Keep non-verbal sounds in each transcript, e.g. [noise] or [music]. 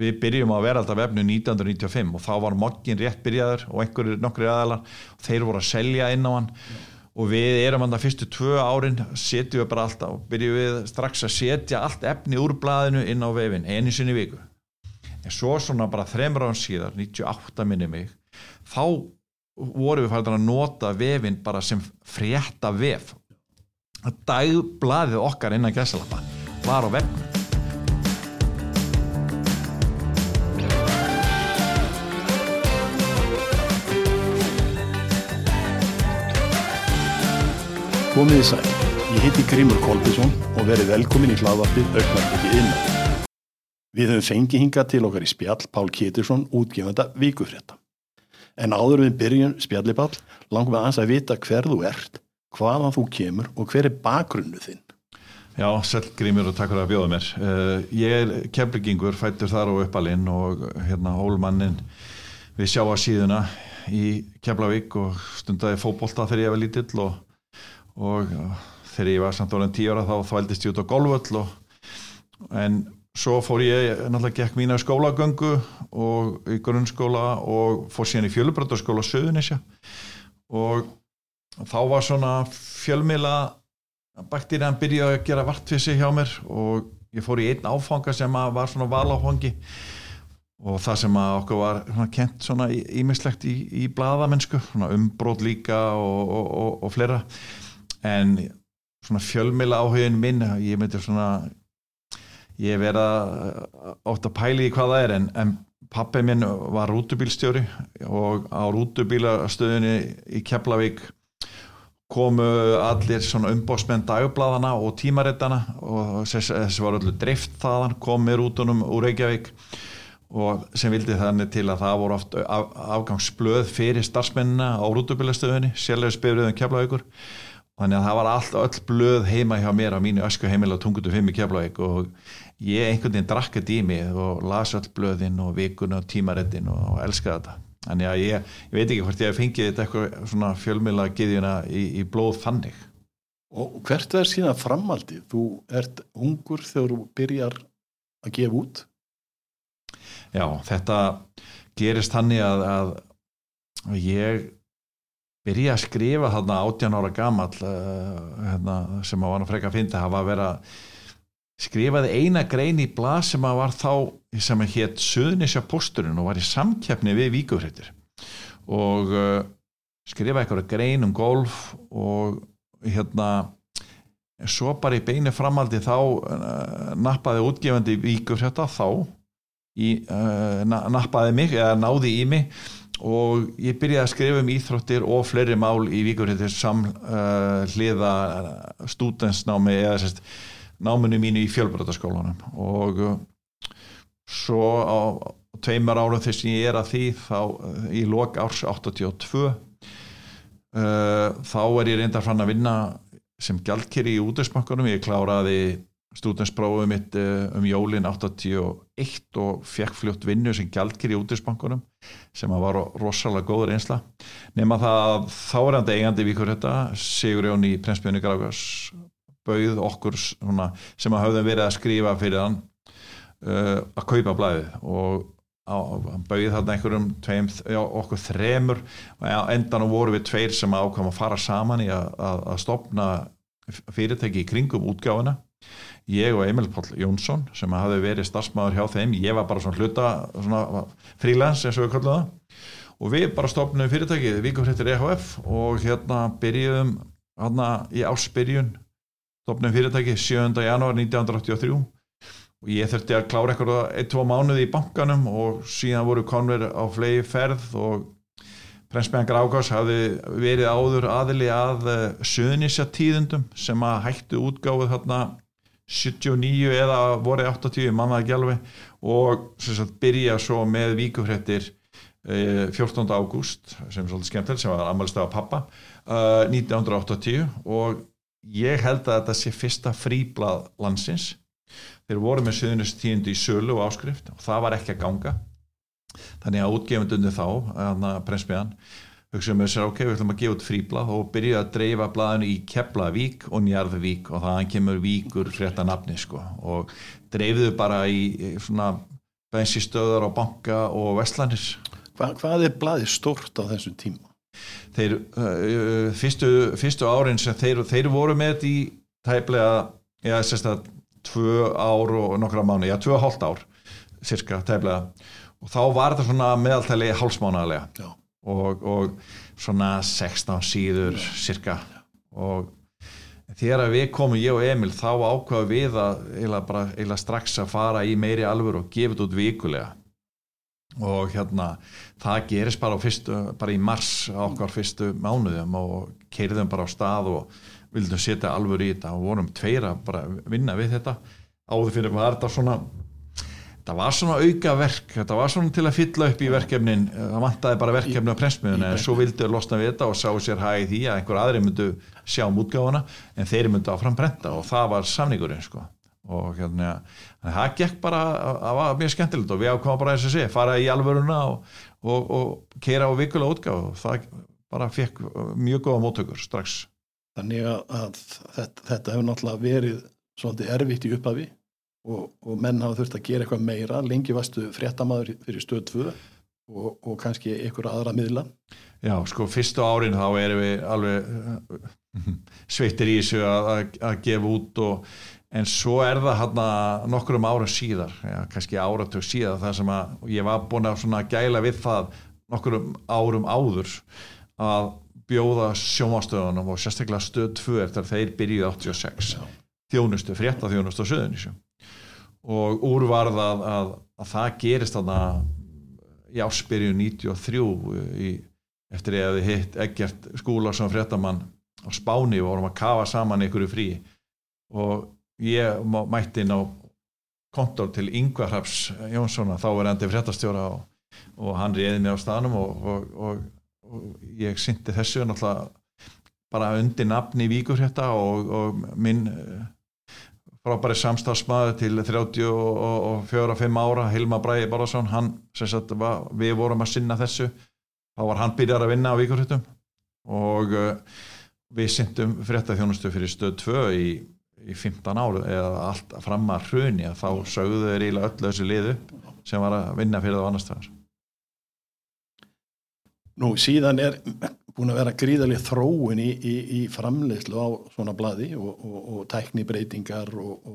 við byrjum að vera alltaf vefnu 1995 og þá var mokkin rétt byrjaður og einhverjir nokkri aðalar og þeir voru að selja inn á hann. Og við erum hann það fyrstu tvö árin setjum við bara alltaf og byrjum við strax að setja allt efni úr blaðinu inn á vefin einu sinni viku. En svo svona bara þremur án síðar 98 minni mig þá voru við færðan að nota vefin bara sem frétta vef dagblaðið okkar innan gæsalappa var á vefnum Komið í sæl. Ég heiti Grímur Kolbjörnsson og verið velkomin í hlaðvarpið Ögnarbyggi innan. Við höfum fengið hingað til okkar í spjall Pál Kétursson, útgefanda vikufrétta. En áður við byrjun spjallipall langum við aðeins að vita hver þú ert, hvaðan þú kemur og hver er bakgrunnu þinn. Já, sæl Grímur og takk fyrir að bjóða mér. Uh, ég er kemlingingur, fættur þar á uppalinn og hérna hólmannin við sjá að síðuna í Keflavík og stundaði fókbólta þegar ég var lítill og, og þegar ég var samt orðin tíu ára þá þvældist ég út á golvöll en svo fór ég náttúrulega gekk mína skólagöngu og í grunnskóla og fór síðan í fjölubröðarskóla Suðunisja og þá var svona fjölmila bakterían byrjaði að gera vartfissi hjá mér og ég fór í einn áfanga sem var svona valáfangi og það sem að okkur var svona, kent svona ímislegt í, í bladamennsku, svona umbrót líka og, og, og, og fleira en svona fjölmila áhugin minn, ég myndi svona ég verða ótt að pæli í hvað það er en, en pappi minn var rútubílstjóri og á rútubílastöðunni í Keflavík komu allir svona umbósmenn dagbladana og tímarettana og þessi var öllu drift þaðan komið rútunum úr Reykjavík og sem vildi þannig til að það voru oft af, afgangsblöð fyrir starfsmennina á rútubílastöðunni, sérlega spyrðuðum Keflavíkur þannig að það var allt öll blöð heima hjá mér á mínu ösku heimila tungutu 5 í Keflavík og ég einhvern veginn drakka dými og las öll blöðin og vikuna og tímarettin og, og elskaði þetta þannig að ég, ég veit ekki hvort ég fengið þetta eitthvað svona fjölmila giðjuna í, í blóð þannig Og hvert er síðan framaldið? Þú ert ungur þegar þú byrjar að gefa út? Já, þetta gerist þannig að, að ég byrja að skrifa þarna 18 ára gammal uh, hérna, sem að var að freka að finna það var að vera skrifaði eina grein í blad sem að var þá sem að hétt Suðnisja posturinn og var í samkeppni við víkufrættir og uh, skrifaði eitthvað grein um golf og hérna svo bara í beinu framaldi þá uh, nappaði útgefandi víkufrætta þá í, uh, nappaði mig eða náði í mig og ég byrjaði að skrifa um íþróttir og fleiri mál í víkurhættir samhliða uh, stúdensnámi eða sérst náminu mínu í fjölbröðarskólanum og uh, svo á tveimar árum þess að ég er að því þá í lok árs 82 uh, þá er ég reyndar fann að vinna sem gjaldkeri í útvegsbankunum ég kláraði stúdensprófið mitt um jólin 81 og fekk fljótt vinnu sem gjaldkir í útisbankunum sem var rosalega góður einsla nema það þárandi eigandi vikur þetta Sigur Jón í Prensbjörni Grákars bauð okkur svona, sem að hafðum verið að skrifa fyrir hann uh, að kaupa blæði og hann bauð þarna einhverjum tveim, já, okkur þremur og endan voru við tveir sem ákvæm að fara saman í að, að, að stopna fyrirtæki í kringum útgáfuna ég og Emil Páll Jónsson sem hafi verið starfsmæður hjá þeim ég var bara svona hluta frílans eins og við kallum það og við bara stopnum fyrirtækið Víkufrættir EHF og hérna byrjuðum hérna í ásbyrjun stopnum fyrirtækið 7. janúar 1983 og ég þurfti að klára eitthvað ein-tvo mánuði í bankanum og síðan voru konver á flegi ferð og Prensmenn Grákás hafi verið áður aðili að söðnisja tíðundum sem að hættu útgáfið hérna 79 eða voru 80 mannaði ekki alveg og sagt, byrja svo með víkufrættir eh, 14. ágúst sem er svolítið skemmtilegt sem var aðmælstað á pappa eh, 1980 og ég held að þetta sé fyrsta fríblað landsins þeir voru með söðunistíðundi í sölu og áskrift og það var ekki að ganga þannig að útgefundunni þá prensmiðan hugsaðum við sér ok, við ætlum að gefa út fríblað og byrja að dreifa blaðinu í Keflavík og Njarðvík og þannig kemur Víkur frétta nafni sko. Og dreifðu bara í svona bensinstöðar á banka og vestlanir Hva, hvað er blaði stort á þessum tíma? þeir uh, fyrstu, fyrstu árin sem þeir, þeir voru með þetta í tæplega já, sérst að tvö ár og nokkra mánu, já, tvö og hálft ár cirka, tæplega. Og þá var þetta svona meðaltæli hálfsmánaðlega og, og svona 16 síður já. cirka og þegar við komum, ég og Emil, þá ákvaðum við að eila, bara, eila strax að fara í meiri alvör og gefa þetta út vikulega. Og hérna það gerist bara, fyrstu, bara í mars á okkar fyrstu mánuðum og keirðum bara á stað og vildum setja alvör í þetta. Og vorum tveira bara vinna við þetta. Áður fyrir var þetta svona það var svona auka verk þetta var svona til að fylla upp í verkefnin. Það vantaði bara verkefni á prensmiðuna en svo vildu losna við þetta og sá sér hæði því að einhver aðri myndu sjá um útgáfana en þeir myndu áfram brenda og það var samningurinn sko. Og hérna það gekk bara það var mjög skemmtilegt og við ákváðum bara þess að sé fara í alvöruna og, og, og keira á vikulega útgáð og það bara fekk mjög góða móttökur strax. Þannig að þetta, þetta hefur náttúrulega verið svolítið erfitt í upphafi og, og menn hafa þurft að gera eitthvað meira. Lengi vastu fréttamaður fyrir stöð 2 og, og kannski einhverja aðra miðla. Já, sko, fyrstu árin þá erum við alveg sveittir í þessu að, gefa út og en svo er það hann að nokkur um ára síðar, já, kannski áratug síðar þar sem að ég var búin að gæla við það nokkur um árum áður að bjóða sjómastöðunum og sérstaklega stöð 2 eftir þeir byrjuði 86 já. þjónustu, frétta þjónustu á söðunísju og úr var það að, að, að það gerist þarna í áspyrju 93 í, eftir ég hefði hitt Egert skúlar sem fréttamann á Spáni og vorum að kafa saman í frí og ég mætti inn á kontor til Yngvar Hraps Jónssona þá er endi fréttastjóra og, og hann reyði mig á staðnum og, og, og ég syndi þessu náttúrulega bara undir nafni Víkurhjörta og minn eh, frábæri samstafsmaður til 34-5 ára Hilma Bræði Bárðarsson við vorum að sinna þessu. Þá var hann byrjar að vinna á Víkurhjörtum og uh, við syndum fréttaþjónustu fyrir stöð 2 í í 15 áru eða allt fram að hruni að þá sögðu þeir íla öllu þessu liðu sem var að vinna fyrir það annars þar Nú síðan er búin að vera gríðalið þróun í, í, í framleiðslu á svona bladi og, og, og tæknibreitingar og,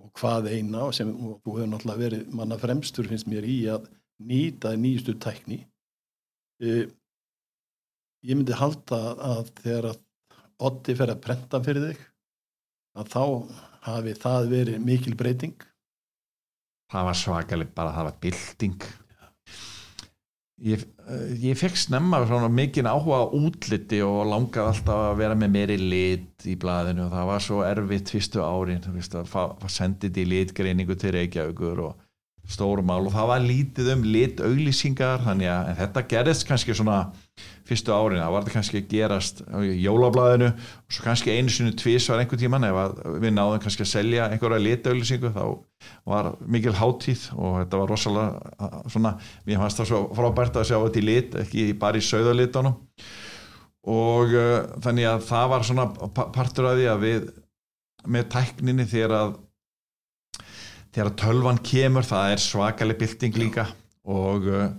og hvað eina sem þú hefur náttúrulega verið manna fremstur finnst mér í að nýta nýjustu tækni. Uh, ég myndi halda að þegar að Otti fer að prenta fyrir þig að þá hafi það verið mikil breyting. Það var svakalig bara það var bilding ég, eh, ég fekk snemma mikið áhuga á útliti og langaði alltaf að vera með meiri lit í blæðinu og það var svo erfitt fyrstu árin það sendið í litgreiningu til Reykjavíkur og stórumál og það var lítið um lit auglýsingar þannig að þetta gerðist kannski svona fyrstu árin, það var þetta kannski að gerast í jólablaðinu og svo kannski einu sinu tvís var einhver tíman ef við náðum kannski að selja einhverja litauðlýsingu þá var mikil háttíð og þetta var rosalega svona, mér fannst það svo frábært að sjá þetta í lit, ekki bara í söðalitunum og uh, þannig að það var svona partur af því að við með tækninni þegar að þegar tölvan kemur það er svakalig bylting líka og, uh,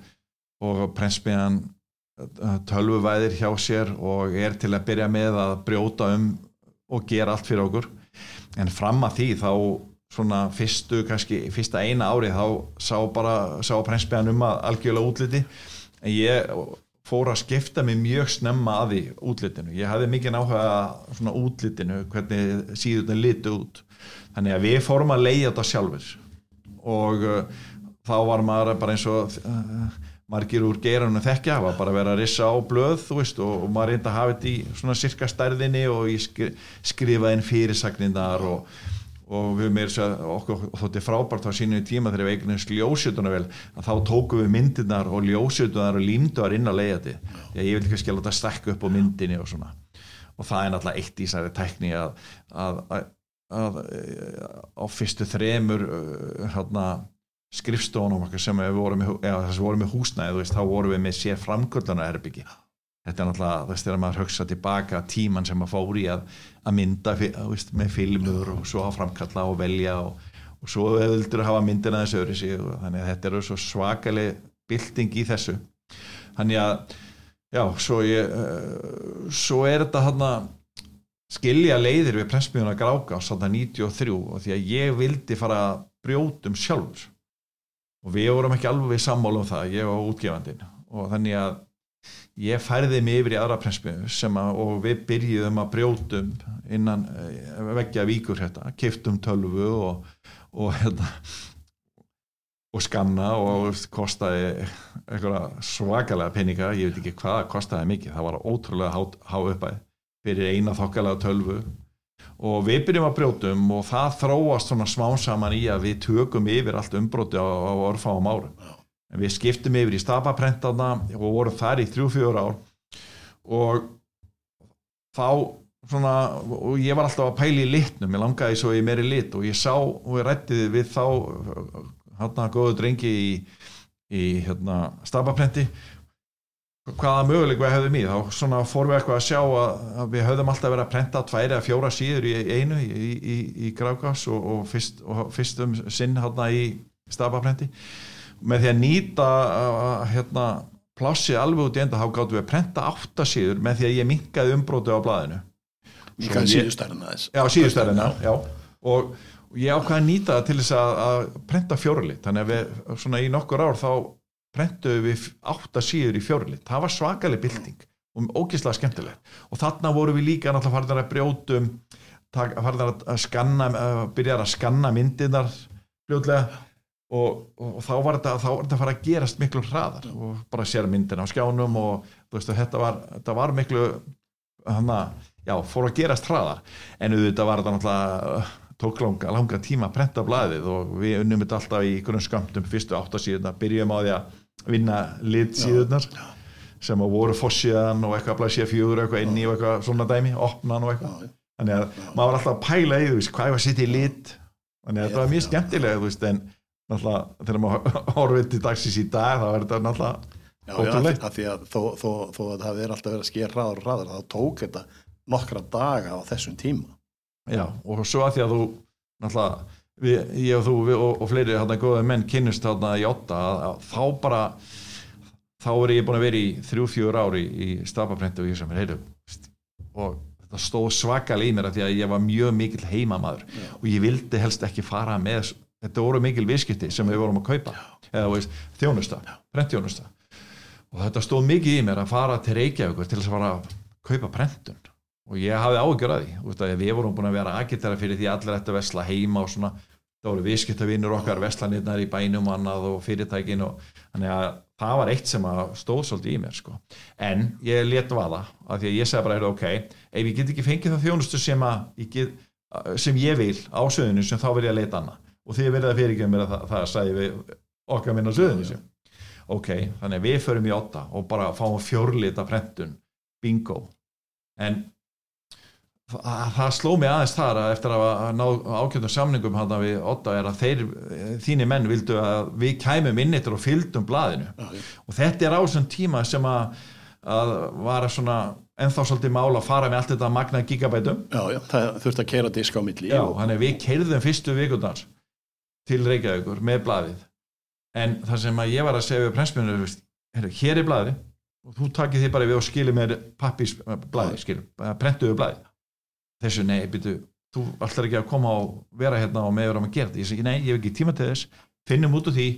og prensmiðan tölvuvæðir hjá sér og er til að byrja með að brjóta um og gera allt fyrir okkur. En fram að því þá svona fyrstu kannski, fyrsta eina ári þá sá bara, sá prenspegan um að algjörlega útliti. En ég fór að skipta mig mjög snemma að því útlitinu, ég hafði mikið náhuga svona útlitinu, hvernig síðan litu út, þannig að við fórum að leiða þetta sjálfur og uh, þá var maður bara eins og uh, margir úr geiranum þekkja, það var bara að vera að rissa á blöð veist, og, og maður reynda að hafa þetta í svona sirka stærðinni og skri, skrifa inn fyrirsagnindar og, og við meir okkur þótti frábært á sínu tíma þegar við eignast ljósjötuna vel að þá tókum við myndirnar og ljósjötunar og límduar inn á leiðati ég vil ekki skilja þetta stekka upp á myndinni og svona. Og það er náttúrulega eitt í þessari tækni að, að, að, að á fyrstu þremur hérna skrifstónum sem við vorum með, eða, vorum með húsnæði þá vorum við með sér framkvöldana erbyggi þetta er náttúrulega þess að maður högsa tilbaka tíman sem maður fór í að, að mynda veist, með filmur og svo að framkalla og velja og, og svo vildur hafa myndina þessu öðru sig þannig að þetta eru svo svakaleg bylting í þessu. Þannig að já, svo, ég, uh, svo er þetta hann að skilja leiðir við pressmjöðuna gráka á satt að 93 og því að ég vildi fara brjótum sjálfur. Og við vorum ekki alveg sammálu um það, ég og útgefandin og þannig að ég færði mig yfir í aðra pressmjöðu sem að og við byrjuðum að brjótum innan eh, veggja víkur hérna, kiftum tölvu og, og hérna og skanna og kostaði svakalega peninga, ég veit ekki hvað kostaði mikið, það var ótrúlega há, há uppæð fyrir eina þokkalega tölvu. Og við byrjum að brjótum og það þróast svona smá saman í að við tökum yfir allt umbróti á, á orðfáum árum. En við skiptum yfir í stapaprentana og vorum þar í þrjú-fjóður ár. Og þá svona, og ég var alltaf að pæli í litnum, ég langaði svo í meiri lit og ég sá og ég rættiði við þá hann að góðu drengi í, í hérna, stapaprenti hvaða möguleik við hefðum í þá svona fór við eitthvað að sjá að, að við höfðum alltaf verið að prenta tværi að fjóra síður í einu í, í, í Grákás og, og, fyrst, og fyrstum sinn hérna í stafaprenti með því að nýta hérna plássið alveg út í enda þá gáttum við að prenta átta síður með því að ég minkaði umbrótu á blæðinu Minkaði síðustærina þess. Já, síðustærina, já. og ég ákvaði að nýta það til þess að, að prenta fjórulit þannig að við svona í nokkur ár þá prentuðu við átta síður í fjórlið það var svakaleg bylting og ógeðslega skemmtilegt. Og þarna voru við líka náttúrulega farðar að brjótum farðar að skanna byrjar að skanna myndinar fljóðlega og, og, og þá var þetta þetta að fara að gerast miklu hraðar og bara sér myndin á skjánum og veist, þetta, var, þetta var miklu hana, já, fór að gerast hraðar. En auðvitað var þetta náttúrulega tók langa, langa tíma að prenta blæðið og við unnum þetta alltaf í einhvern skamtum fyrstu áttasíðuna, byrjum á því að vinna lit síðunar sem að voru fossiðan og eitthvað blæsja fjögur eitthvað inn í eitthvað svona dæmi opnan og eitthvað. Þannig að maður var alltaf að pæla í þú veist hvað að setja í lit? Þannig að þetta var mjög skemmtilega þú veist en náttúrulega þegar maður [laughs] horfið til dagsins í dag þá er þetta náttúrulega að því að þó, þó, þó að það er alltaf verið að skýra hraðar og hraðar þá tók þetta nokkra daga á þessum tíma. Já, og svo að því að þú náttúrulega við, ég og þú við, og, og fleiri hérna góða menn kynnust hérna í åtta þá bara þá er ég búin að vera í þrjú-fjúur ári í stafaprenti og ég sem er heilu og þetta stóð svakal í mér því að ég var mjög mikil heimamaður Já. og ég vildi helst ekki fara með þetta voru mikil viðskipti sem við vorum að kaupa eða veist, þjónusta, prentjónusta og þetta stóð mikið í mér að fara til Reykjavík til þess að fara að kaupa prentun. Og ég að því við vorum búin að vera agitera fyrir því allir ættu að vesla heima og svona þá voru viðskiptavinnur okkar veslanirnar í bænum annað og fyrirtækin og þannig að það var eitt sem stóð svolítið í mér sko. en ég let vaða af því að ég segði bara ok, ef ég get ekki fengið það þjónustu sem, get, sem ég vil á söðunum sem þá verð ég að leita annað. Og því verði það fyrir ekki mér að það, það sagði við okkar minna söðunum sem ok, þannig að við förum í åtta og bara fáum fjórlita prentun. Bingo. En það sló mig aðeins þar að eftir að ná ákjöndum samningum hann að við otta er að þeir, þínir menn vildu að við kæmum inn eittur og fylgdum blaðinu. Já. og þetta er ásum tíma sem að, að var svona ennþá svolítið mála að fara með allt þetta magna gigabætum. Já, já, það þurfti að keira diska á milli Já, þannig að við keirðum fyrstu vikundans til Reykjavíkur með blaðið. En það sem að ég var að segja við prensmjörnur, hér er blaðið. Og þú takir því bara við og skilir með pappis blaðið, prentuðu blaðið þessu nei, byrju, þú ætlar ekki að koma og vera hérna og meður að gera þetta. Ég segi nei, ég hef ekki tíma til þess. Finnum út úr því,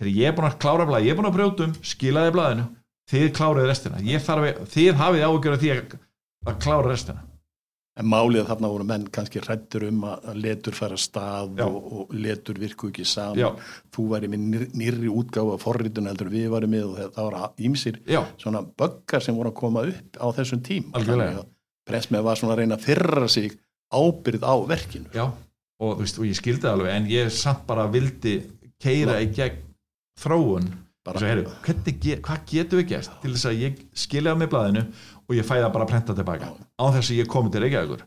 þegar ég er búin að klára blæði ég er búin að brjóta um, skilaði blæðinu þið kláraði restina. Þarf, þið hafið ágjörð því að, að klára restina. En málið þarna voru menn kannski hrættur um að letur fara stað og, og letur virku ekki saman. Já. þú væri með nýr, nýrri útgáfa forritun heldur við varum með og það var ímsir svona böggar sem voru að koma upp á þessum tím Pressmið var svona að reyna að fyrra sig ábyrð á verkinu. Já, og, veist, og ég skildi alveg en ég samt bara vildi keira í gegn þróun. Bara, heyru, hvernig, hvað getur við gert til þess að ég skilja mig blæðinu og ég fæða bara að prenta tilbaka? Á þess að ég komi til Reykjavíkur.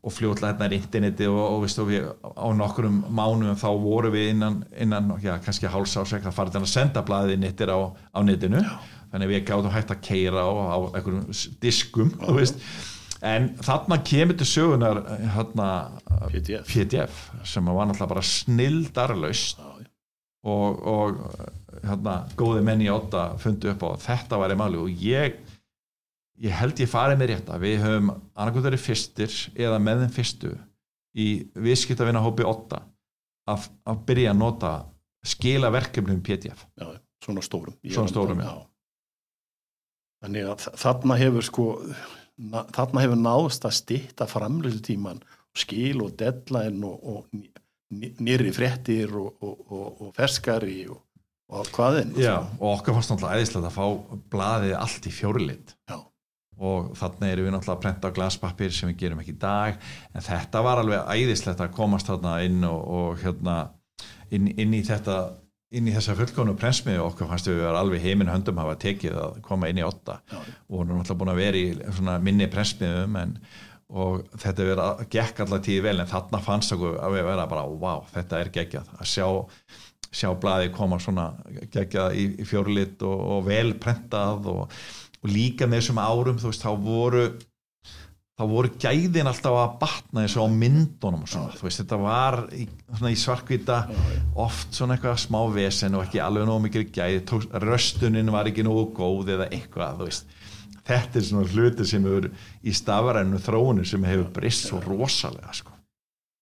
Og fljóðlega hérna er interneti og, og, veist, og við, á nokkurum mánuðum þá voru við innan, innan já, kannski hálsásek að fara til að senda blæðið nettir á, á netinu. Já. þannig við gáttum hægt að keira á, á einhverjum diskum já, en þarna kemur til sögunar hérna, PDF. PDF sem var náttúrulega bara snildarlaust. Já. og, og hérna, góði menn í åtta fundu upp á að þetta var í máli og ég ég held ég farið með rétt að við höfum annarkoð verið fyrstir eða með þeim fyrstu í viðskiptavina hópi 8 að, að byrja að nota skila verkefnum PDF já, svona stórum. Svona stórum, já. þannig að þa- þarna hefur sko na, þarna hefur náðst að stytta framlösu tíman skil og deadline og, og ný- ný- nýrri fréttir og, og, og, og ferskari og, og hvaðinn Já, og okkar fannst náttúrulega æðislega að fá blaðið allt í fjórilit Já. og þannig erum við náttúrulega að prenta á glaspapir sem við gerum ekki í dag. En þetta var alveg æðislegt að komast þarna inn og, og hérna inn, inn í þetta inn í þessa fullkonu prensmiðu okkar fannst við vera alveg heiminn höndum hafa tekið að koma inn í åtta Já. og vorum náttúrulega búin að vera í svona minni prensmiðum en og þetta verið að gekk allar tíði vel en þarna fannst okkur að við vera bara wow, þetta er geggjað að sjá sjá blaði koma svona geggjað í, í fjórlit og, og vel prentað og, og líka með þessum árum þú veist, þá voru þá voru gæðin alltaf að batna eins og á myndunum og svona, þú veist, þetta var í, svona í svarkvita oft svona eitthvað smá vesen og ekki alveg nógu mikið gæði, tók, röstunin var ekki nógu góð eða eitthvað, þú veist. Þetta er svona hluti sem hefur í stafarænu þróunu sem hefur brist svo rosalega sko.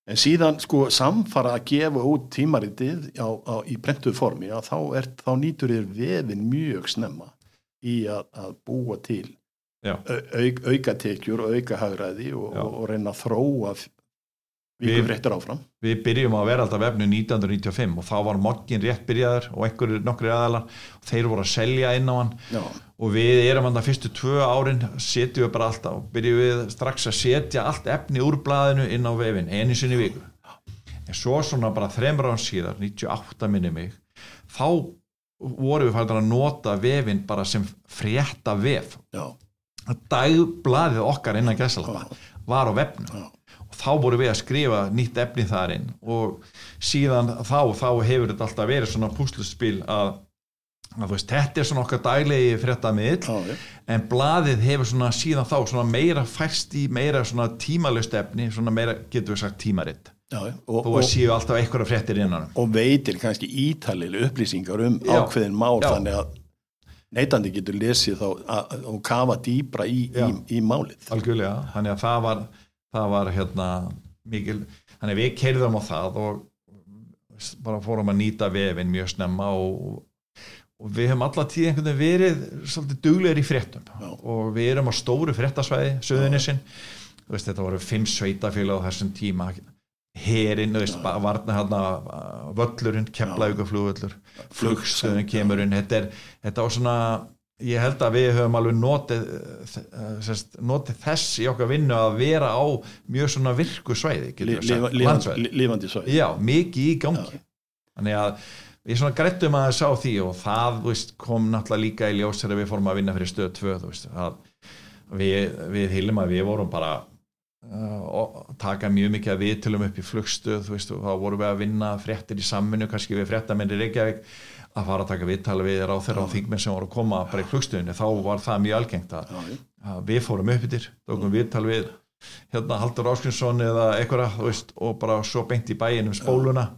En síðan sko samfara að gefa út tímaritið á, á, í prentuð formi að þá, er, þá nýtur þér vefin mjög snemma í að, að búa til auk, auka tekjur og auka hagræði og, og, reyna að þróa Við- áfram. við byrjum að vera alltaf vefnu 1995 og þá var mokkin rétt byrjaður og einhverjir nokkri aðalar og þeir voru að selja inn á hann. Já, og við erum hann það fyrstu tvö árin setjum við bara alltaf og byrjum við strax að setja allt efni úr blaðinu inn á vefin einu sinni í viku. En svo svona bara þremur án síðar 98 minni mig þá vorum við fælt að nota vefin bara sem frétta vef já, dagblaðið okkar innan gæsalappa var á vefnum. Já, og þá vorum við að skrifa nýtt efni þar inn. Og síðan þá, þá hefur þetta alltaf verið svona púsluspil að, að veist, þetta er svona okkar daglegi fréttamiðl já, já, en blaðið hefur svona síðan þá svona meira færst í meira svona tímalust efni, svona meira getur við sagt tímaritt. Já. Og, og, séu alltaf einhverja fréttir innan og veitir kannski ítalili upplýsingar um Já. ákveðin mál Já. þannig að neytandi getur lesið þá og kafa dýbra í, í, í málið. algjörlega, þannig að það var það var hérna mikil, þannig að við keirðum á það og bara fórum að nýta vefin mjög snemma og, og við höfum alla tíð einhvern veginn verið svolítið duglegir í fréttum. Já. og við erum á stóru fréttasvæði söðunisinn, veist, þetta voru fimm sveitafélag á þessum tíma varna hérna völlurinn, kemlaugaflugvöllur flugstöðun kemur inn. Þetta, er, þetta var svona ég held að við höfum alveg notið, eh, sest, notið þess í okkar vinnu að vera á mjög svona virku svæði landsvæði. li- lifandi svæði. já, mikið í gangi. Já. þannig að við svona grættum að það sá því og það veist, kom náttúrulega líka í ljós þegar við fórum að vinna fyrir stöð 2 þú veist, að við, við hilum að við vorum bara uh, taka mjög mikið að viðtölum upp í flugstöð þú veist, og þá vorum við að vinna fréttir í samvinnu, kannski við fréttamenn í Reykjavík að fara að taka viðtala við ráþeira og þingmenn sem voru að koma bara í flugstöðinu þá var það mjög algengt að, að við fórum upp yfir, tókum viðtal við hérna Haldur Áskinsson eða eitthvað þú veist, og bara svo beint í bæin um spóluna.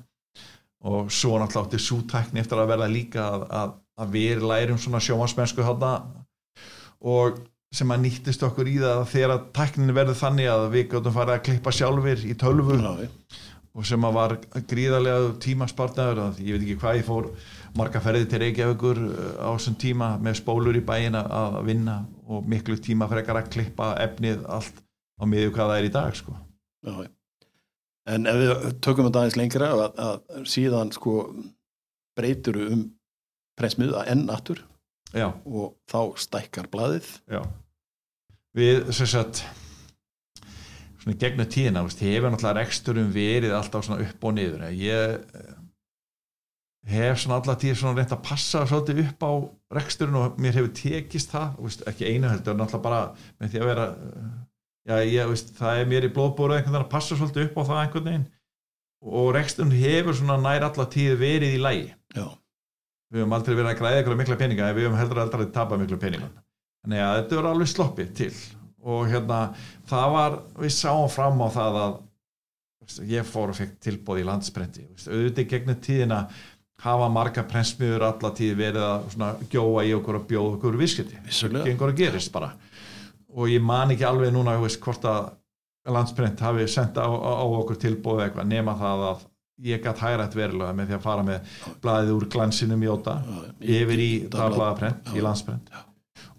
Og svo náttúrulega átti sútækni eftir að verða líka að, að, að við lærum svona sjómansmennsku þarna. Og sem að nýttist okkur í það þegar að tæknin verður þannig að við gáttum farið að klippa sjálfur í tölvu og sem að var gríðarlega tímaspartnaður að ég veit ekki hvað ég fór marga ferði til Reykjavíkur uh, á þessum tíma með spólur í bæin að- vinna og miklu tíma frekar að klippa efnið allt á miðju hvað það er í dag sko. Já. En ef við tökum þetta aðeins lengra að, að síðan sko breytur um pressmið að enn aftur já, og þá stækkar blaðið já við sem sagt svona í gegnum tíðina hefur náttúrulega reksturum verið alltaf svona upp og niður ég eh, hef svona allar tíð svona reynt að passa svolítið upp á reksturinn og mér hefur tekist það veist, ekki einu heldur, náttúrulega bara með því að vera já, ég, veist, það er mér í blóðbóru einhvern veginn að passa svolítið upp á það einhvern veginn og reksturinn hefur svona nær allar tíð verið í lægi Já, við höfum aldrei verið að græða ykkur mikla peninga en við höfum heldur aldrei að tapa miklu peningum þannig að þetta verður alveg sloppið til. Og hérna það var, við sáum fram á það að veist, ég fór og fekk tilbóð í landsprenti veist, auðvitað gegnum tíðina hafa marga prensmiður alla tíð verið að svona, gjóa í okkur og bjóða okkur viðskipti, Vissulega. gengur að gerist bara. Og ég man ekki alveg núna veist, hvort að landsprent hafi sendt á, á, okkur tilbóð eitthvað nema það að ég gætt hærætt verulega með því að fara með blaðið úr glansinum jóta yfir í dagblaðaprent í landsprent Já.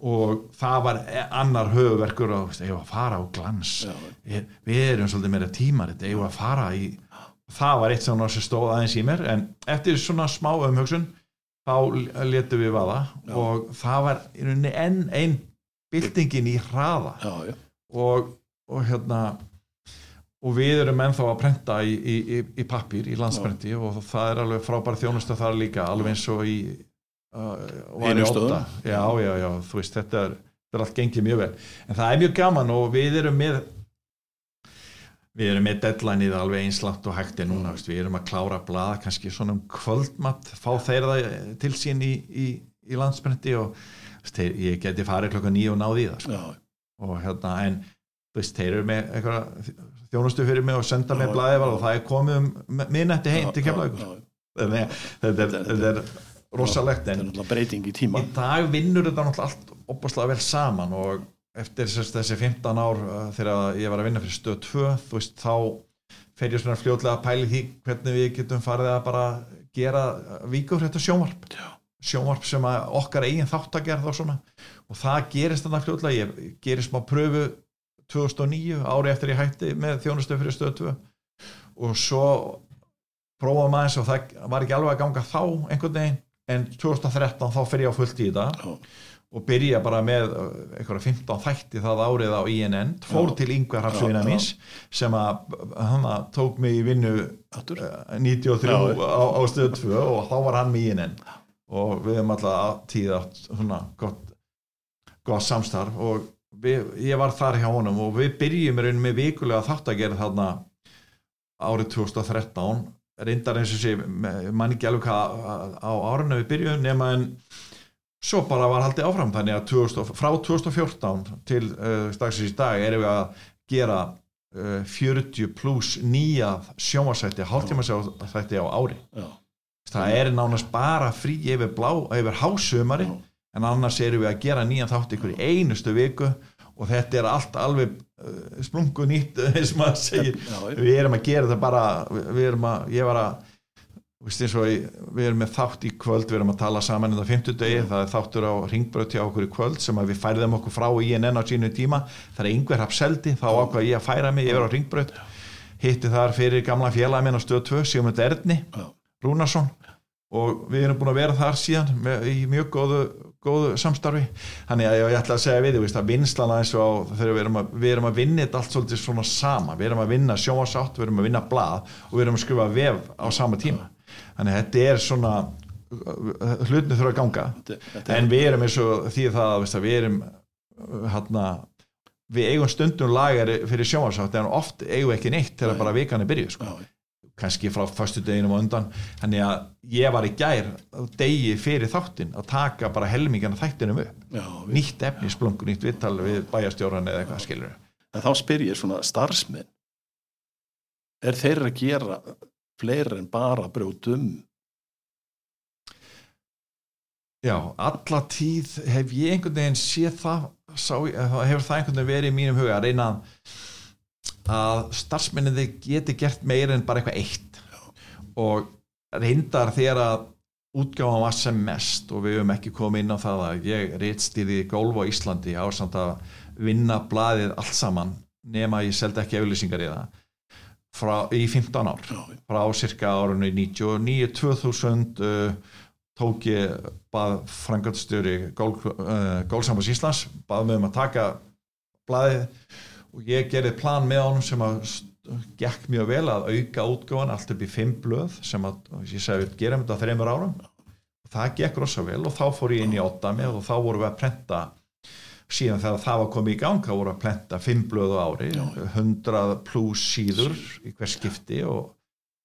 Og það var annar höfuverkur og ég var að fara á glans. Ég, við erum svolítið meira tímarit ég var að fara í það var eitt sem stóð aðeins í mér en eftir svona smá umhugsun þá letum við vaða. Já. og það var enn einn byltingin í hraða. Já, já, og, og hérna og við erum ennþá að prenta í, í, í, í pappír, í landsprenti og það er alveg frábæra þjónustu þar líka alveg eins og í uh, já, já, já, þú veist, þetta er, þetta er allt gengið mjög vel, en það er mjög gaman og við erum með við erum með deadline í það alveg einslátt og hægt er núna, veist, við erum að klára blaða kannski svona um kvöldmatt fá þeir það til sín í, í, í landsprenti og veist, ég geti farið klokka nýju og náði í það sko og hérna en þú veist, þeir eru með eitthvað þjónustu fyrir mig og senda mig blæði og það er komið um minnetti heim til er, þetta er rosalegt er en í tíma. í dag vinnur þetta náttúrulega allt opaslega vel saman og eftir þessi 15 ár uh, þegar ég var að vinna fyrir stöð 2 þú veist, þá fer ég svona fljótlega að pæli því hvernig við getum farið að bara gera víkur þetta sjónvarp. Sjónvarp sem að okkar eigin þáttagerð og svona. Og það gerist þannig fljótlega. Ég gerir smá pröfu 2009 ári eftir ég hætti með þjónustu fyrir stöð 2 og svo prófa maður og það var ekki alveg að ganga þá einhvern veginn en 2013 þá fer ég á fullt í þetta Já. og byrja bara með uh, einhverja 15 þætti það árið á INN fór Já. til Já, já. míns sem að hann tók mig í vinnu Aftur. uh, 93 Já, já. á, á stöð 2 og þá var hann með INN og við hefum alltaf tíð átt svona gott, gott samstarf og við, ég var þar hjá honum og við byrjum með vikulega þáttagerð þarna árið 2013 reyndar eins og sé, mann ekki alveg hvað á árinu við byrjum nema en svo bara var haldið áfram þannig að 2000, frá 2014 til uh, stagsins í dag erum við að gera uh, 40 pluss nýja sjónvarsætti, hálftíma sjónvarsætti á ári Já. það er nánast bara frí yfir blá, yfir hásumari Já. en annars erum við að gera nýjan þátt ykkur í einustu viku og þetta er allt alveg uh, splungu nýtt [laughs] eins og maður segir. Við erum að gera þetta bara við erum að, ég var að ég, við erum með þátt í kvöld við erum að tala saman í það 50 degi það er þáttur á ringbröð hjá okkur í kvöld sem við færðum okkur frá INN á sínu tíma. Það er einhver hafseldi, þá ákvað ég að færa mig yfir á ringbröð hitti þar fyrir gamla félag minn á stöð 2 Sigmund Erni Já. Rúnarsson. Og við erum búin að vera þar síðan með, í mjög góðu, góðu samstarfi. Þannig að ég ætla að segja við þú veist, að vinslan aðeins og þegar við erum að, við erum að vinna þetta allt svolítið svona sama. Við erum að vinna sjónvarsátt, við erum að vinna blað og við erum að skrifa vef á sama tíma. Þannig að þetta er svona hlutni þurfa að ganga. Þetta- en við erum eins og því það veist, að við erum hérna, við eigum stundum lagar fyrir sjónvarsátt en oft eigum við ekki neitt þegar Nei. bara vikan er byrjuð sko kannski frá fastu deginum á undan. Þannig að ég var í gær degi fyrir þáttinn að taka bara helmingana þættinum upp, já, við, nýtt efni splungu, nýtt vittal við bæjastjóran eða eitthvað skilur en þá spyr ég svona starfsmenn er þeir að gera fleiri en bara brjótum já, alla tíð hef ég einhvern veginn séð það sá, hefur það einhvern veginn verið í mínum huga að reyna að starfsmenninni geti gert meira en bara eitthvað eitt. Og reyndar þegar að útgáfan var sem mest og við höfum ekki komið inn á það að ég reitstýði golf á Íslandi ásamt að vinna blaðið allt saman nema ég seldi ekki auðlýsingar í það. Frá, í 15 ár. Frá cirka árunni 99-2000 uh, tók ég bað frangatstjóri gól, uh, Gólsambas Íslands bað mig um að taka blaðið og ég gerði plan með honum sem að gekk mjög vel að auka útgáfan allt upp í fimm blöð sem að ég segi við gerum þetta þreymur árum og það gekk rosa vel og þá fór ég inn í með og þá vorum við að prenta síðan þegar það var komið í gang þá vorum við að prenta fimm blöð á ári Já. 100 pluss síður í hver skipti og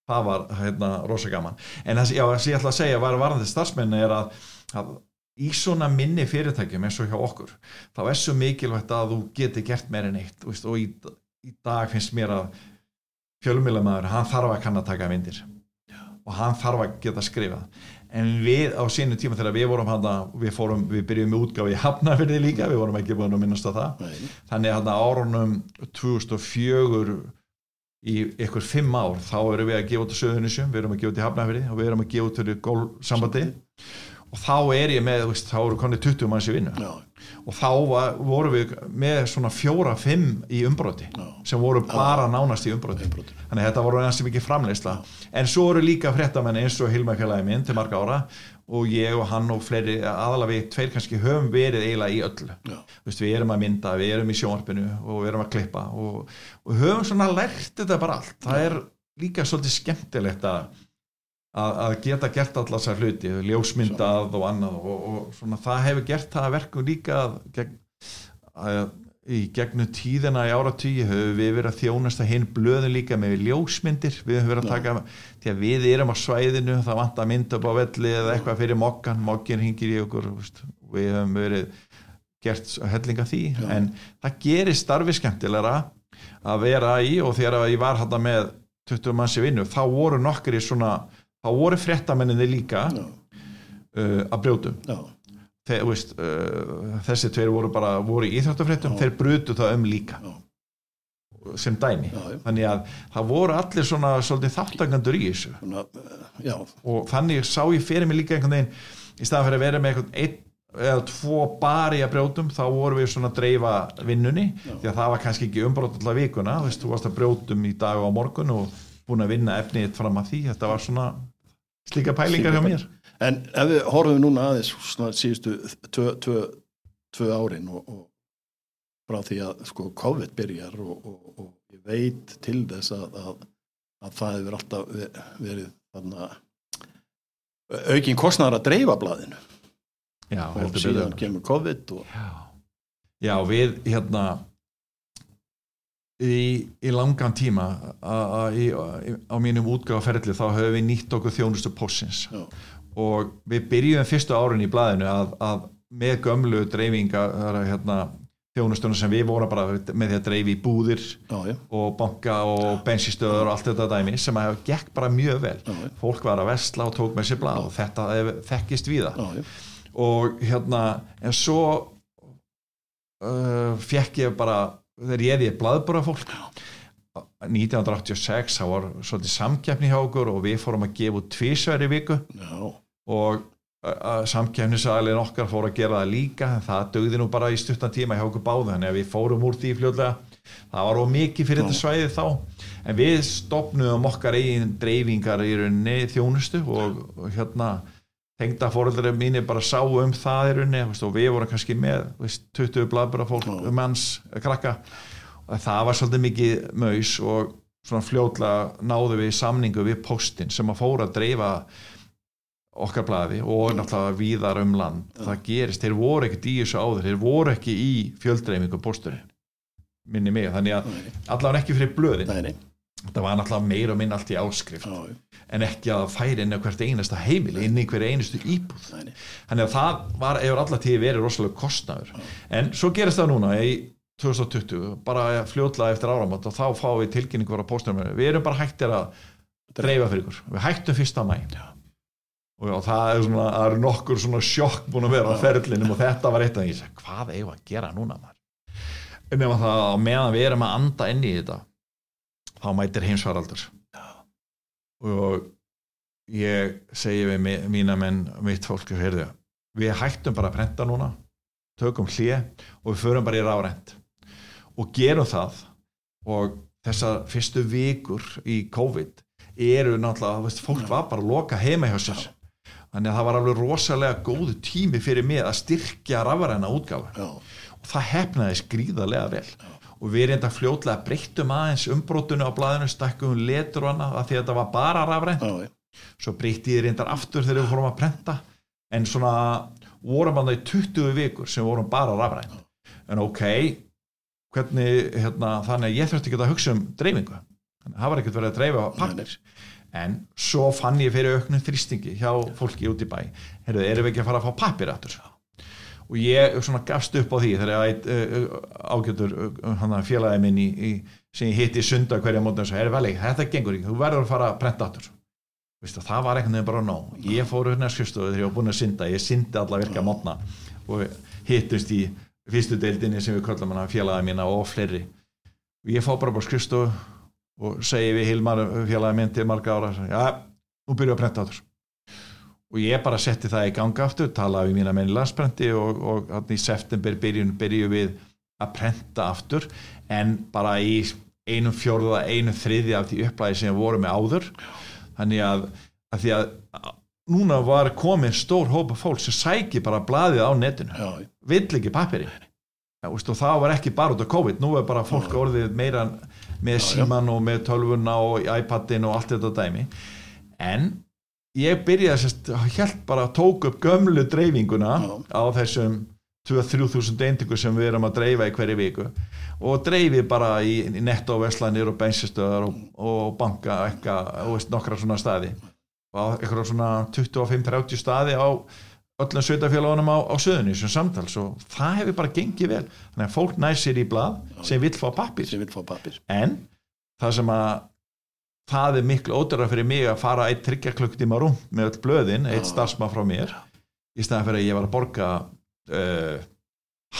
það var hérna rosa gaman en það, sem ég ætla að segja var varðandi starfsmenn er að, að í svona minni fyrirtækjum eins og hjá okkur þá er svo mikilvægt að þú geti gert meir en eitt veist, og í, í dag finnst mér að fjölumílamæður, hann þarf að kann að taka myndir. Og hann þarf að geta skrifað. En við á sínu tíma þegar við vorum hann við, fórum, við byrjum með útgáfi í Hafnafjörði líka, við vorum ekki búin að minnast á það. Nei. þannig að árunum 2004 í ykkur fimm ár þá erum við að gefa út á Söðunisjum, við erum að gefa út í Hafnafjörði og við erum að gefa út til gólsambandi og þá er ég með, veist, þá eru konið 20 manns í vinnu. Já, og þá var, vorum við með svona fjóra-fimm í umbróti Já. sem voru bara nánast í Umbroti. þannig að þetta voru næstum ekki framleysla en svo eru líka fréttamenn eins og Hilma Kjellagi minn til marga ára og ég og hann og fleiri aðalega við tveir kannski höfum verið eiginlega í öllu. Já, Vist, við erum að mynda, við erum í sjónvarpinu og við erum að klippa og, og höfum svona lært þetta bara allt. Það er líka svolítið skemmtilegt að að að geta gert allar þessar hluti ljósmyndað og annað og, og svona, það hefur gert það að verkum líka að, gegn, að í gegnum tíðina í áratvíi höfum við verið að þjónast að hinn blöðin líka með ljósmyndir. Við höfum verið að taka því að við erum á svæðinu það vant að mynda upp á velli eða eitthvað fyrir mokkan, mokkin hingir í okkur við höfum verið gert hellinga því. Já. en það gerir starfi skemmtilegra að vera í og þegar ég var hætta með 20 manns í vinnu þá voru nokkur í svona þá voru fréttamenninni líka uh, að brjótum já, Þeir, veist, uh, þessi tveir voru bara voru í íþróttafréttum, Já. þeir brutu það um líka. Já. sem dæmi. Já, þannig að það voru allir svona þáttakandur í þessu. Svona, já, og þannig sá ég fyrir mig líka einhvern veginn í staðan fyrir að vera með einn eða tvo bari að brjótum þá vorum við svona að dreifa vinnunni. Já. því að það var kannski ekki umbrót allar vikuna þú veist, þú varst að brjótum í dag og á morgun og búin að vinna efnið fram að því. Þetta var svona slíka pælingar hjá mér En ef við horfum núna aðeins svona síðustu tvö, tvö, tvö árin og, og frá því að sko COVID byrjar og, og, og ég veit til þess að, að, að það hefur alltaf ve- verið þarna aukin kostnæðar að dreifa blaðinu Já, og síðan betur. kemur COVID og Já. Já, við hérna í, í langan tíma á mínum útgáfaferðli þá höfum við nýtt okkur þjónustu pósins já, og við byrjum fyrstu árin í blaðinu að, að með gömlu dreifinga hérna, þjónustunum sem við vorum bara með því að dreifi búðir já, og banka og bensistöður og allt þetta dæmi sem að gekk bara mjög vel. Já, fólk var að vesla og tók með sér blað og þetta þekkist já, já, og hérna en svo uh, fekk ég bara þegar ég ég blaðbúra fólk 1986 þá var svolítið samkeppni hjá okkur og við fórum að gefa út tvísverði viku. Já, og samkeppnisaðalinn okkar fór að gera það líka en það dögði nú bara í stuttan tíma hjá okkur báðu þannig að við fórum úr því fljóðlega það var of mikið fyrir Já. þetta svæði þá. En við stopnum okkar eigin dreifingar í rauninni þjónustu og, og hérna tengda fóreldrar mínir bara sáu um það í rauninni og við vorum kannski með veist, 20 blaðbara fólk, Já. manns, krakka. Og það var svolítið mikið maus og svona fljóðlega náðu við samningu við postin sem að fóra að dreifa okkar blaði og náttúrulega víðar um land. Það gerist, þeir voru ekkert í þessu áður þeir voru ekki í fjöldreifingu posturinn minni mig, þannig að allavega ekki fyrir blöðin. Nei, nei, það var náttúrulega meira og minna allt í áskrift já, en ekki að færa inn á hvert einasta heimil inn í hver einustu íbúð. Þannig að það var hefur alltaf tíð verið rosalega kostnaður. En svo gerist það núna í 2020, bara fljótlega eftir áramót og þá fáum við tilkynningur á postunum við erum bara hættir að dreifa. fyrir ykkur. Við hættum fyrsta mæ Já. og já, það er svona, það eru nokkur svona sjokk búin að vera á ferlinum og þetta var eitt af því, hvað eigum við að gera núna en það meðan við erum að anda inn í þetta þá mætir heimsvaraldur og ég segi við mi- mína menn mitt fólk, við hættum bara að prenta núna, tökum hlje og við förum bara í rárænt og gerum það og þessar fyrstu vikur í COVID eru náttúrulega, veist, fólk var bara að loka heima hjá sér. Þannig að það var alveg rosalega góðu tími fyrir mig að styrkja rafræna útgáfa og það hefnaði skrýðarlega vel og við reynda fljótlega breyttum aðeins umbrótunu á blaðinu, stakkum letur og annað af því að þetta var bara rafrænt. Já, já, svo breytti ég reyndar aftur þegar við fórum að prenta en svona vorum hann í 20 vikur sem vorum bara rafræn en ok hvernig, hérna, þannig að ég þurfti ekki að hugsa um dreifingu. Að það var ekkert verið að dreifa pappir en svo fann ég fyrir auknum þrýstingi hjá fólki út í bæ. Heyrðu, erum við ekki að fara að fá pappir aftur og ég svona gafst upp á því þegar ég uh, ágjötur uh, félagið minn í, í, sem ég hitti sunda hverja mótna og sagði, þetta gengur ekki. Þú verður að fara að prenta aftur. Vistu, það var einhvern veginn bara nóg. Ég fór hérna skrifstofu þegar ég var búin að synda. Ég syndi alla virka mótna og hittust í fyrstu deildinni sem við kallum hana félagið mína og fleiri. Og ég fór bara bara skrifstofu og segi við Hilmar félagið minn til marga ára já, nú byrjuðu að prenta aftur og ég bara setti það í ganga aftur talaði við mína menn í landsprenti og, og, og í september byrjun byrju við að prenta aftur. En bara í einum fjórða, einum þriði af því upplæði sem við vorum með áður. Þannig að, að því að núna var komin stór hópa fólk sem sæki bara blaðið á netinu. Vill ekki pappiri ja, og það var ekki bara út af COVID. Nú er bara fólk já. orðið meira með síman og með tölvuna og iPadin og allt þetta dæmi. En ég byrjaði sérst, helt bara að tók upp gömlu dreifinguna já. á þessum 2-3 þúsund eintingu sem við erum að dreifa í hverju viku. Og dreifi bara í, í netto veslanir og bensistöðar og, og banka eitthvað, nokkra svona staði. Og eitthvað svona 25-30 staði á öllum sveitafélagunum á, á söðunni sem samtals og það hefur bara gengið vel. Þannig að fólk næsir í blad sem vil fá pappir en það sem að það er miklu ódara fyrir mig að fara eitt tryggjarklöktíma rúm með öll blöðin, eitt starfsma frá mér í staðan fyrir að ég var að borga uh,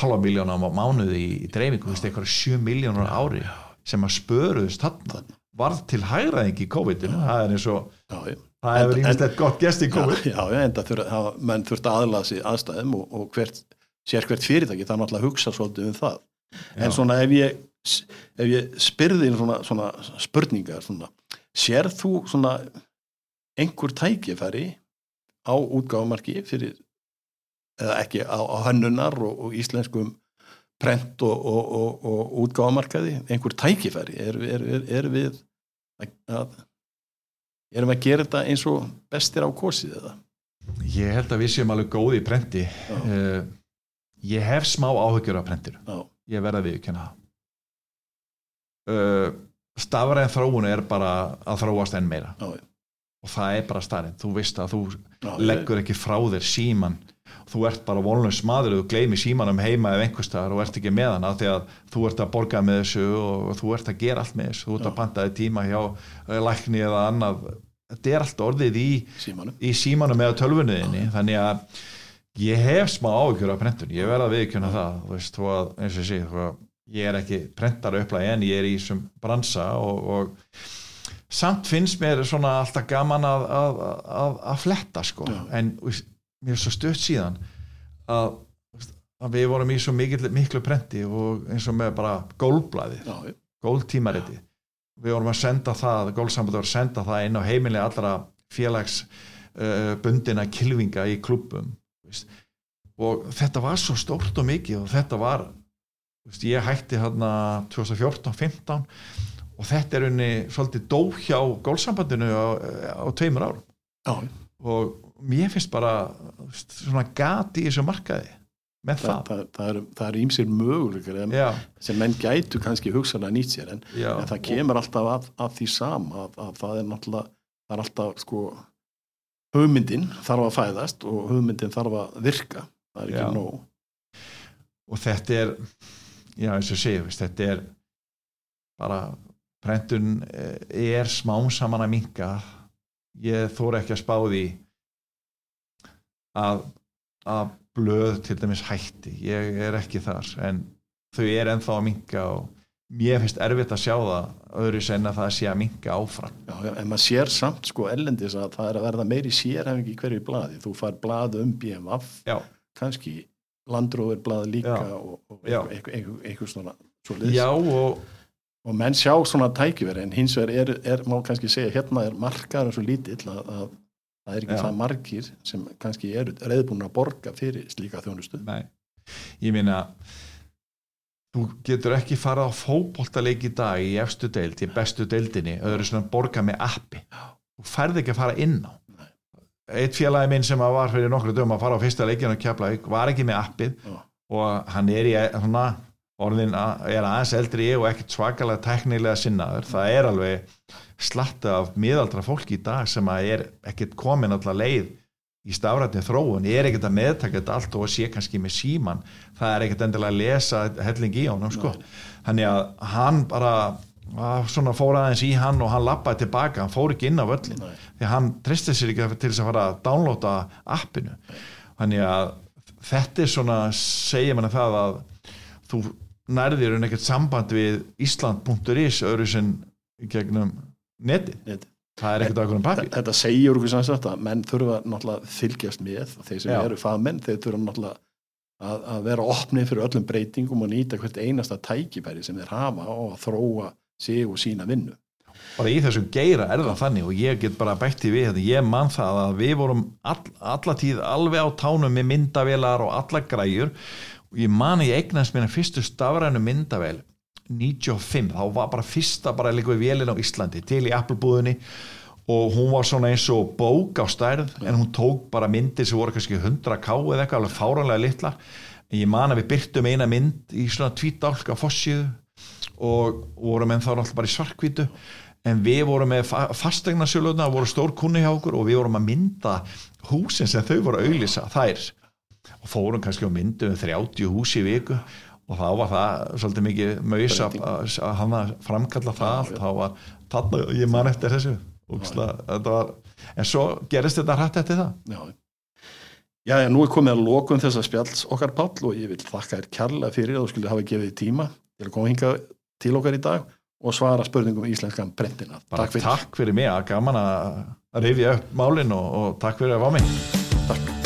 halva miljónum á mánuði í, í dreifingu, þú veist, eitthvað 7 miljónur ári sem að spöruðist þarna varð til hægraðing í COVID-inu. Það er eins og já, það hefur ímestlega gott gest í COVID. Já, já, en það þurfa, menn þurft aðlaða sér aðstæðum og, og hvert, sér hvert fyrirtæki það er náttúrulega að hugsa svolítið um það. En já. svona ef ég ef ég spyrði svona, svona spurningar svona, sér þú svona einhver tækifæri á útgáðumarki fyrir eða ekki á, á hönnunar og, og íslenskum prent og, og, og útgáðamarkaði einhver tækifæri? Er, er, er, er við að erum við að gera þetta eins og bestir á korsið eða? Ég held að við séum alveg góði í prenti. Uh, ég hef smá áhugjur af prentir Já. ég verða við ekki uh, eh, stafræðin þróun er bara að þróast enn meira. Já. og það er bara starrið þú veist að þú Já, leggur ekki frá þér síman þú ert bara volnus maður og þú gleymir símanum heima ef einhverstaðar og ert ekki með hana því að þú ert að borga með þessu og þú ert að gera allt með þessu, þú ert að pantaði tíma hjá eh, lækni eða annað. Þetta er allt orðið í símanum, í símanum eða tölfunniðinni þannig að ég hef smá áhugjur af prentun, ég verða að viðkjöna það veist, að, eins og ég sé, ég er ekki prentar upplæg en ég er í þessum bransa og, og samt finnst mér svona alltaf gaman að, að, að fletta sko, Já. en mér er svo stött síðan að, að við vorum í svo mikil, miklu prenti og eins og með bara gólblæði góltímariti við vorum að senda það, gólsambandur voru að senda það inn á heimilega allra félagsbundina uh, kilvinga í klubum og þetta var svo stórt og mikið og þetta var veist, ég hætti hérna 2014-15 og þetta er unni svolítið dó hjá gólsambandinu á, á tveimur árum. Já. og mér finnst bara svona gati í þessu markaði með það það, það, það eru ímsir möguleikar sem menn gætu kannski hugsaðlega nýtt sér en, en það kemur alltaf að, að því sama að, að það er náttúrulega það er alltaf sko hugmyndin þarf að fæðast og hugmyndin þarf að virka. Það er ekki já. nóg. Og þetta er já eins og séu þetta er bara prentun eh, er smám saman að minka ég þóra ekki að spá því að, að blöð til dæmis hætti. Ég er ekki þar en þau er ennþá að minga og mér finnst erfitt að sjá það öðru sen að það sé að minga áfram. Já, en maður sér samt sko ellendis að það er að verða meiri sérhæfing í hverju bladi þú far blad um BMF kannski landróður blad líka já. og, og eitthvað svona Já og og menn sjá svona tækiveri en hins vegar er, er, má kannski segja hérna er markaður svo lítill að, að það er ekki Já. það margir sem kannski eru reyðbúin að borga fyrir slíka þjónustu Nei, ég minna þú getur ekki fara á fókbóltaleik í dag í efstu deild, í bestu deildinni öðru svona borga með appi þú færði ekki að fara inn á. Eitt félagi minn sem var fyrir nokkru dögum að fara á fyrsta leikinu og kjapla var ekki með appið Já. og hann er í svona orðin að, er aðeins eldri ég og ekkert svakalega teknilega sinnaður það er alveg slatta af miðaldra fólki í dag sem að er ekkert komin alltaf leið í stafrætni þróun, ég er ekkert að meðtaka þetta allt og að sé kannski með síman það er ekkert endilega að lesa helling í honum sko. þannig að hann bara að, svona fór aðeins í hann og hann lappaði tilbaka, hann fór ekki inn á völlin Nei. því hann tristið sér ekki til þess að fara að downloada appinu þannig að þetta er svona segja manna það að þú nærðir en ekkert samband við Ísland.is öðru sem gegnum neti, Netið. það er ekkert okkur um pappi þetta segir okkur sem sagt að menn þurfa náttúrulega fylgjast með þeir sem Já. eru fagmenn, þeir þurfa náttúrulega að, að vera opnið fyrir öllum breytingum og nýta hvert einasta tækifæri sem þeir hafa og að þróa sig og sína vinnu. Bara í þessum geira er það þannig og ég get bara bætti við þetta, ég man það að við vorum all, alla tíð alveg á tánum með myndavélar og alla græjur. Og ég man ég eignast mér fyrstu stafrænu myndavél 95, þá var bara fyrsta bara líka við vélina á Íslandi til í Apple-búðinni og hún var svona eins og bók á stærð en hún tók bara myndir sem voru kannski 100k eða eitthvað alveg fáranlega litlar. En ég man að við byrtum eina mynd í svona tvítálka fossiðu og vorum en þá náttúrulega bara í svarkvítu en við vorum með fa fastegnarsjöluna voru stór kunni hjá okkur og við vorum að mynda húsin sem þau voru að auglýsa þær. Og fórum kannski á myndu um 30 hús í viku. Og þá var það svolítið mikið maus að, að, að hann að framkalla það. þá var þarna, ég man eftir þessu. Úksla, var, en svo gerist þetta hrætt eftir það. Já, já, já nú er komið að lokum þessa spjalls okkar Páll og ég vil þakka þér kærlega fyrir að þú skulle hafa gefið tíma til að koma hinga til okkar í dag og svara spurningum í íslenskan brentina. Takk fyrir. takk fyrir mig, að gaman að rifja upp málin og, og takk fyrir að fá mig Takk.